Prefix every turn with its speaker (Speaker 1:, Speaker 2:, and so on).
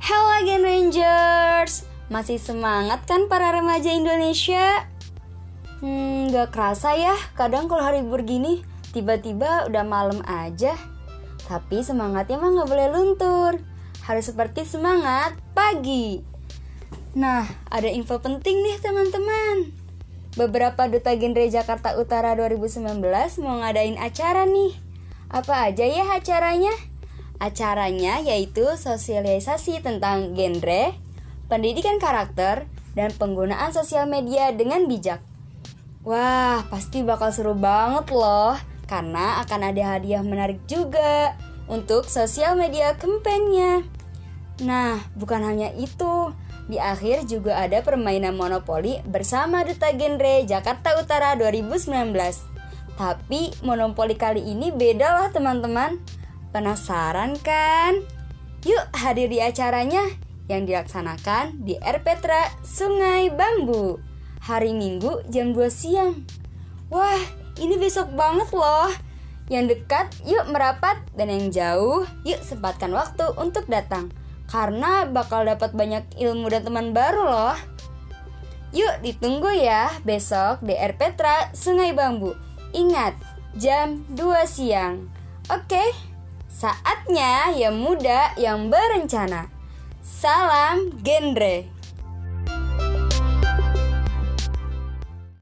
Speaker 1: Hello Gen Rangers. Masih semangat kan para remaja Indonesia? Hmm, gak kerasa ya Kadang kalau hari libur gini Tiba-tiba udah malam aja. Tapi semangatnya mah gak boleh luntur. Harus seperti semangat pagi. Nah, ada info penting nih teman-teman. Beberapa Duta Genre Jakarta Utara 2019 mau ngadain acara nih. Apa aja ya acaranya? Acaranya yaitu sosialisasi tentang genre, pendidikan karakter, dan penggunaan sosial media dengan bijak. Wah, pasti bakal seru banget loh, karena akan ada hadiah menarik juga untuk sosial media kampanye. Nah, bukan hanya itu, di akhir juga ada permainan monopoli bersama Duta Genre Jakarta Utara 2019. Tapi monopoli kali ini beda loh teman-teman. Penasaran kan? Yuk hadir di acaranya yang dilaksanakan di R. Petra Sungai Bambu hari Minggu jam 2 siang. Wah, ini besok banget loh. Yang dekat yuk merapat dan yang jauh yuk sempatkan waktu untuk datang karena bakal dapat banyak ilmu dan teman baru loh. Yuk ditunggu ya besok di R. Petra Sungai Bambu. Ingat, jam 2 siang. Oke? Okay? Saatnya yang muda yang berencana. Salam genre.